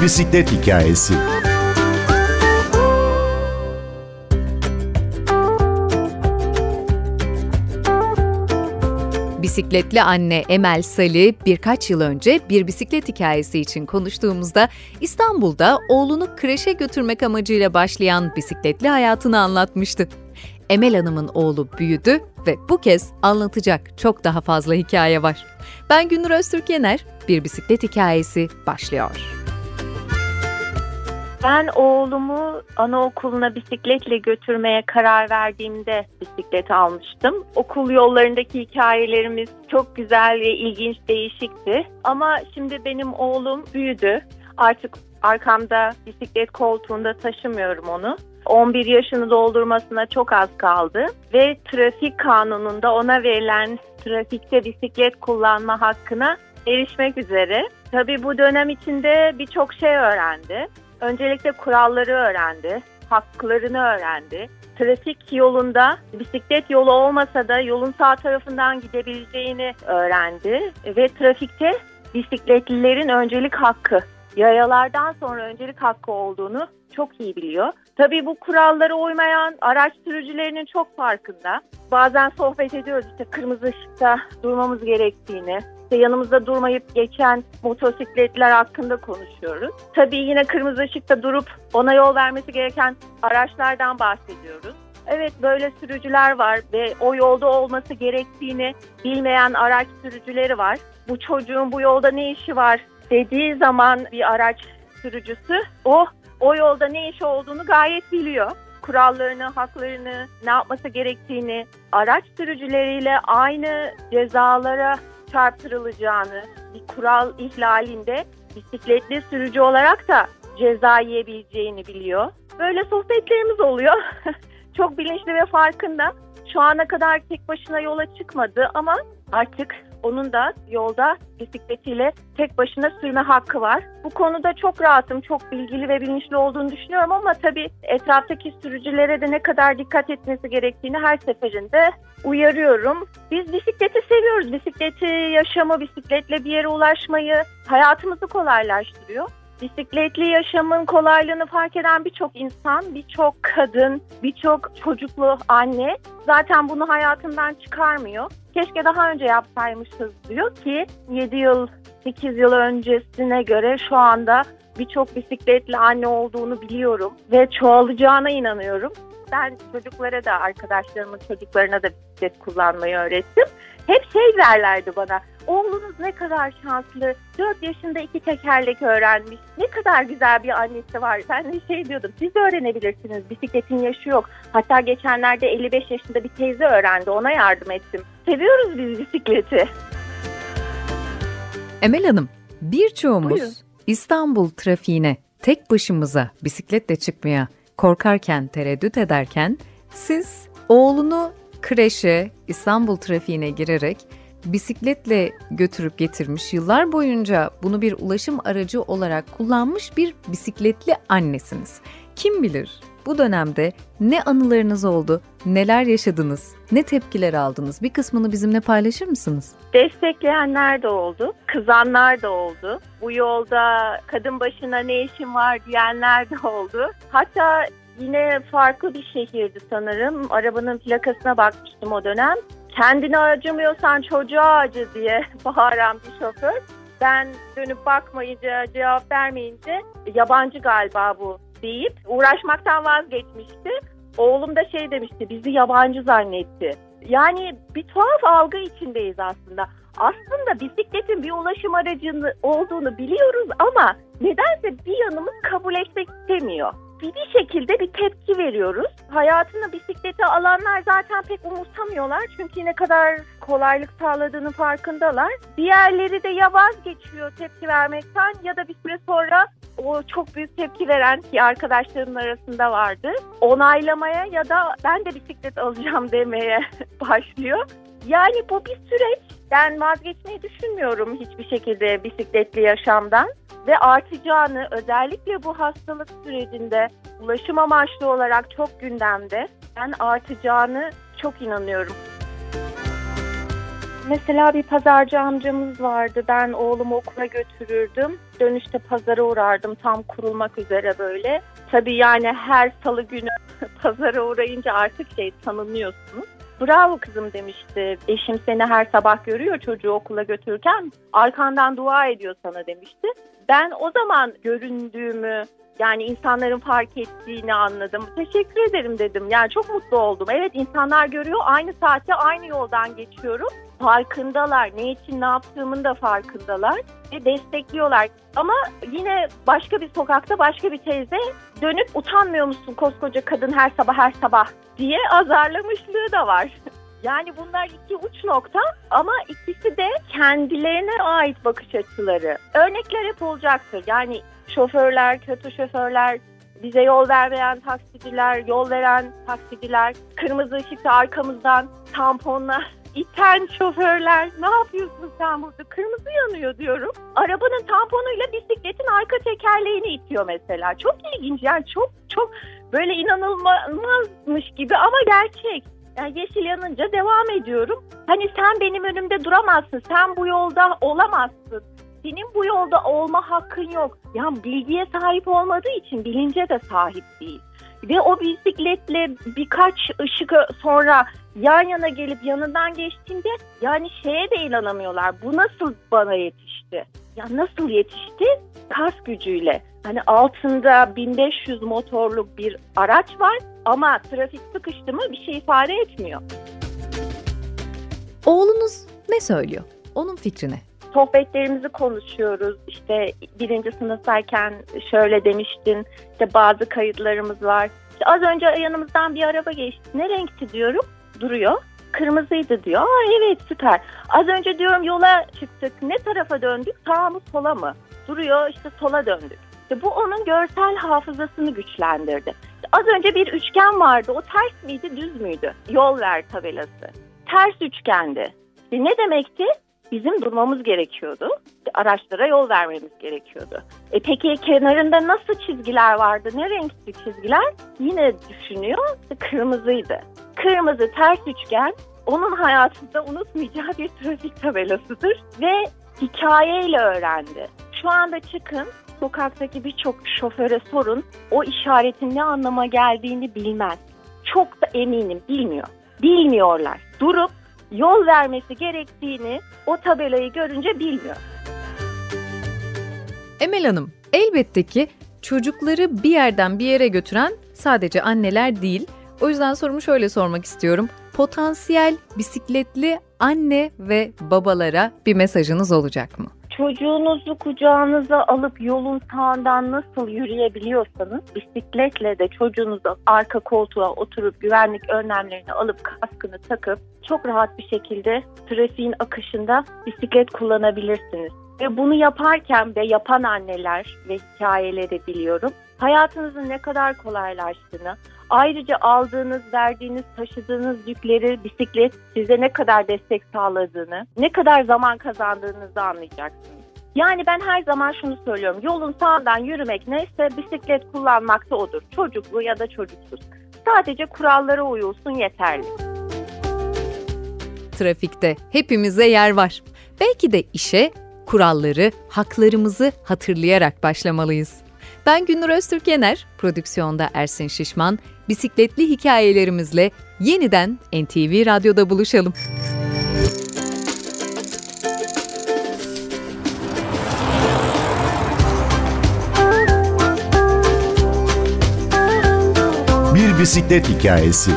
Bir Bisiklet Hikayesi Bisikletli anne Emel Sali birkaç yıl önce bir bisiklet hikayesi için konuştuğumuzda İstanbul'da oğlunu kreşe götürmek amacıyla başlayan bisikletli hayatını anlatmıştı. Emel Hanım'ın oğlu büyüdü ve bu kez anlatacak çok daha fazla hikaye var. Ben Günür Öztürk Yener, bir bisiklet hikayesi başlıyor. Ben oğlumu anaokuluna bisikletle götürmeye karar verdiğimde bisiklet almıştım. Okul yollarındaki hikayelerimiz çok güzel ve ilginç, değişikti. Ama şimdi benim oğlum büyüdü. Artık arkamda bisiklet koltuğunda taşımıyorum onu. 11 yaşını doldurmasına çok az kaldı ve trafik kanununda ona verilen trafikte bisiklet kullanma hakkına erişmek üzere. Tabii bu dönem içinde birçok şey öğrendi. Öncelikle kuralları öğrendi, haklarını öğrendi. Trafik yolunda bisiklet yolu olmasa da yolun sağ tarafından gidebileceğini öğrendi ve trafikte bisikletlilerin öncelik hakkı, yayalardan sonra öncelik hakkı olduğunu çok iyi biliyor. Tabii bu kurallara uymayan araç sürücülerinin çok farkında. Bazen sohbet ediyoruz işte kırmızı ışıkta durmamız gerektiğini, işte yanımızda durmayıp geçen motosikletler hakkında konuşuyoruz. Tabii yine kırmızı ışıkta durup ona yol vermesi gereken araçlardan bahsediyoruz. Evet böyle sürücüler var ve o yolda olması gerektiğini bilmeyen araç sürücüleri var. Bu çocuğun bu yolda ne işi var dediği zaman bir araç sürücüsü o o yolda ne işi olduğunu gayet biliyor. Kurallarını, haklarını, ne yapması gerektiğini, araç sürücüleriyle aynı cezalara çarptırılacağını, bir kural ihlalinde bisikletli sürücü olarak da ceza yiyebileceğini biliyor. Böyle sohbetlerimiz oluyor. Çok bilinçli ve farkında. Şu ana kadar tek başına yola çıkmadı ama artık onun da yolda bisikletiyle tek başına sürme hakkı var. Bu konuda çok rahatım, çok bilgili ve bilinçli olduğunu düşünüyorum ama tabii etraftaki sürücülere de ne kadar dikkat etmesi gerektiğini her seferinde uyarıyorum. Biz bisikleti seviyoruz. Bisikleti, yaşamı, bisikletle bir yere ulaşmayı hayatımızı kolaylaştırıyor bisikletli yaşamın kolaylığını fark eden birçok insan, birçok kadın, birçok çocuklu anne zaten bunu hayatından çıkarmıyor. Keşke daha önce yapsaymışız diyor ki 7 yıl 8 yıl öncesine göre şu anda birçok bisikletli anne olduğunu biliyorum ve çoğalacağına inanıyorum. Ben çocuklara da arkadaşlarımın çocuklarına da bisiklet kullanmayı öğrettim. Hep şey derlerdi bana oğlunuz ne kadar şanslı. 4 yaşında iki tekerlek öğrenmiş. Ne kadar güzel bir annesi var. Ben de şey diyordum. Siz de öğrenebilirsiniz. Bisikletin yaşı yok. Hatta geçenlerde 55 yaşında bir teyze öğrendi. Ona yardım ettim. Seviyoruz biz bisikleti. Emel Hanım, birçoğumuz Buyurun. İstanbul trafiğine tek başımıza bisikletle çıkmaya korkarken, tereddüt ederken siz oğlunu kreşe, İstanbul trafiğine girerek bisikletle götürüp getirmiş, yıllar boyunca bunu bir ulaşım aracı olarak kullanmış bir bisikletli annesiniz. Kim bilir bu dönemde ne anılarınız oldu, neler yaşadınız, ne tepkiler aldınız? Bir kısmını bizimle paylaşır mısınız? Destekleyenler de oldu, kızanlar da oldu. Bu yolda kadın başına ne işin var diyenler de oldu. Hatta yine farklı bir şehirdi sanırım. Arabanın plakasına bakmıştım o dönem kendine acımıyorsan çocuğa acı diye bağıran bir şoför. Ben dönüp bakmayınca, cevap vermeyince yabancı galiba bu deyip uğraşmaktan vazgeçmişti. Oğlum da şey demişti, bizi yabancı zannetti. Yani bir tuhaf algı içindeyiz aslında. Aslında bisikletin bir ulaşım aracı olduğunu biliyoruz ama nedense bir yanımız kabul etmek istemiyor bir, bir şekilde bir tepki veriyoruz. Hayatını bisiklete alanlar zaten pek umursamıyorlar. Çünkü ne kadar kolaylık sağladığını farkındalar. Diğerleri de ya vazgeçiyor tepki vermekten ya da bir süre sonra o çok büyük tepki veren ki arkadaşlarımın arasında vardı. Onaylamaya ya da ben de bisiklet alacağım demeye başlıyor. Yani bu bir süreç. Ben vazgeçmeyi düşünmüyorum hiçbir şekilde bisikletli yaşamdan ve artacağını özellikle bu hastalık sürecinde ulaşım amaçlı olarak çok gündemde ben artacağını çok inanıyorum. Mesela bir pazarcı amcamız vardı. Ben oğlumu okula götürürdüm. Dönüşte pazara uğrardım tam kurulmak üzere böyle. Tabii yani her salı günü pazara uğrayınca artık şey tanınıyorsunuz. Bravo kızım demişti. Eşim seni her sabah görüyor çocuğu okula götürürken. Arkandan dua ediyor sana demişti. Ben o zaman göründüğümü, yani insanların fark ettiğini anladım. Teşekkür ederim dedim. Yani çok mutlu oldum. Evet insanlar görüyor. Aynı saatte aynı yoldan geçiyorum. Farkındalar. Ne için ne yaptığımın da farkındalar. Ve destekliyorlar. Ama yine başka bir sokakta başka bir teyze dönüp utanmıyor musun koskoca kadın her sabah her sabah diye azarlamışlığı da var. Yani bunlar iki uç nokta ama ikisi de kendilerine ait bakış açıları. Örnekler hep olacaktır. Yani şoförler, kötü şoförler, bize yol vermeyen taksiciler, yol veren taksiciler, kırmızı ışıkta arkamızdan tamponla iten şoförler ne yapıyorsun sen burada kırmızı yanıyor diyorum. Arabanın tamponuyla bisikletin arka tekerleğini itiyor mesela. Çok ilginç yani çok çok böyle inanılmazmış gibi ama gerçek. Yeşil yanınca devam ediyorum. Hani sen benim önümde duramazsın. Sen bu yolda olamazsın. Senin bu yolda olma hakkın yok. Yani bilgiye sahip olmadığı için bilince de sahip değil. Ve o bisikletle birkaç ışık sonra yan yana gelip yanından geçtiğinde yani şeye de inanamıyorlar. Bu nasıl bana yetişti? Ya nasıl yetişti? Kas gücüyle. Hani altında 1500 motorluk bir araç var ama trafik sıkıştı mı bir şey ifade etmiyor. Oğlunuz ne söylüyor? Onun fikrine. Sohbetlerimizi konuşuyoruz. İşte birinci sınıftayken şöyle demiştin. İşte bazı kayıtlarımız var. İşte az önce yanımızdan bir araba geçti. Ne renkti diyorum. Duruyor. Kırmızıydı diyor. Aa evet süper. Az önce diyorum yola çıktık. Ne tarafa döndük? Sağa mı sola mı? Duruyor işte sola döndük. İşte bu onun görsel hafızasını güçlendirdi. Az önce bir üçgen vardı. O ters miydi, düz müydü? Yol ver tabelası. Ters üçgendi. İşte ne demekti? Bizim durmamız gerekiyordu. İşte araçlara yol vermemiz gerekiyordu. E peki kenarında nasıl çizgiler vardı? Ne renkti çizgiler? Yine düşünüyor. Kırmızıydı. Kırmızı ters üçgen onun hayatında unutmayacağı bir trafik tabelasıdır ve hikayeyle öğrendi. Şu anda çıkın sokaktaki birçok şoföre sorun o işaretin ne anlama geldiğini bilmez. Çok da eminim bilmiyor. Bilmiyorlar. Durup yol vermesi gerektiğini o tabelayı görünce bilmiyor. Emel Hanım, elbette ki çocukları bir yerden bir yere götüren sadece anneler değil. O yüzden sorumu şöyle sormak istiyorum. Potansiyel bisikletli anne ve babalara bir mesajınız olacak mı? Çocuğunuzu kucağınıza alıp yolun sağından nasıl yürüyebiliyorsanız bisikletle de çocuğunuzu arka koltuğa oturup güvenlik önlemlerini alıp kaskını takıp çok rahat bir şekilde trafiğin akışında bisiklet kullanabilirsiniz. Ve bunu yaparken ve yapan anneler ve hikayeleri biliyorum. Hayatınızın ne kadar kolaylaştığını, ayrıca aldığınız, verdiğiniz, taşıdığınız yükleri bisiklet size ne kadar destek sağladığını, ne kadar zaman kazandığınızı anlayacaksınız. Yani ben her zaman şunu söylüyorum. Yolun sağından yürümek neyse bisiklet kullanmak da odur. Çocuklu ya da çocuksuz. Sadece kurallara uyulsun yeterli. Trafikte hepimize yer var. Belki de işe kuralları, haklarımızı hatırlayarak başlamalıyız. Ben Gündür Öztürk Yener, prodüksiyonda Ersin Şişman, bisikletli hikayelerimizle yeniden NTV Radyo'da buluşalım. Bir bisiklet hikayesi.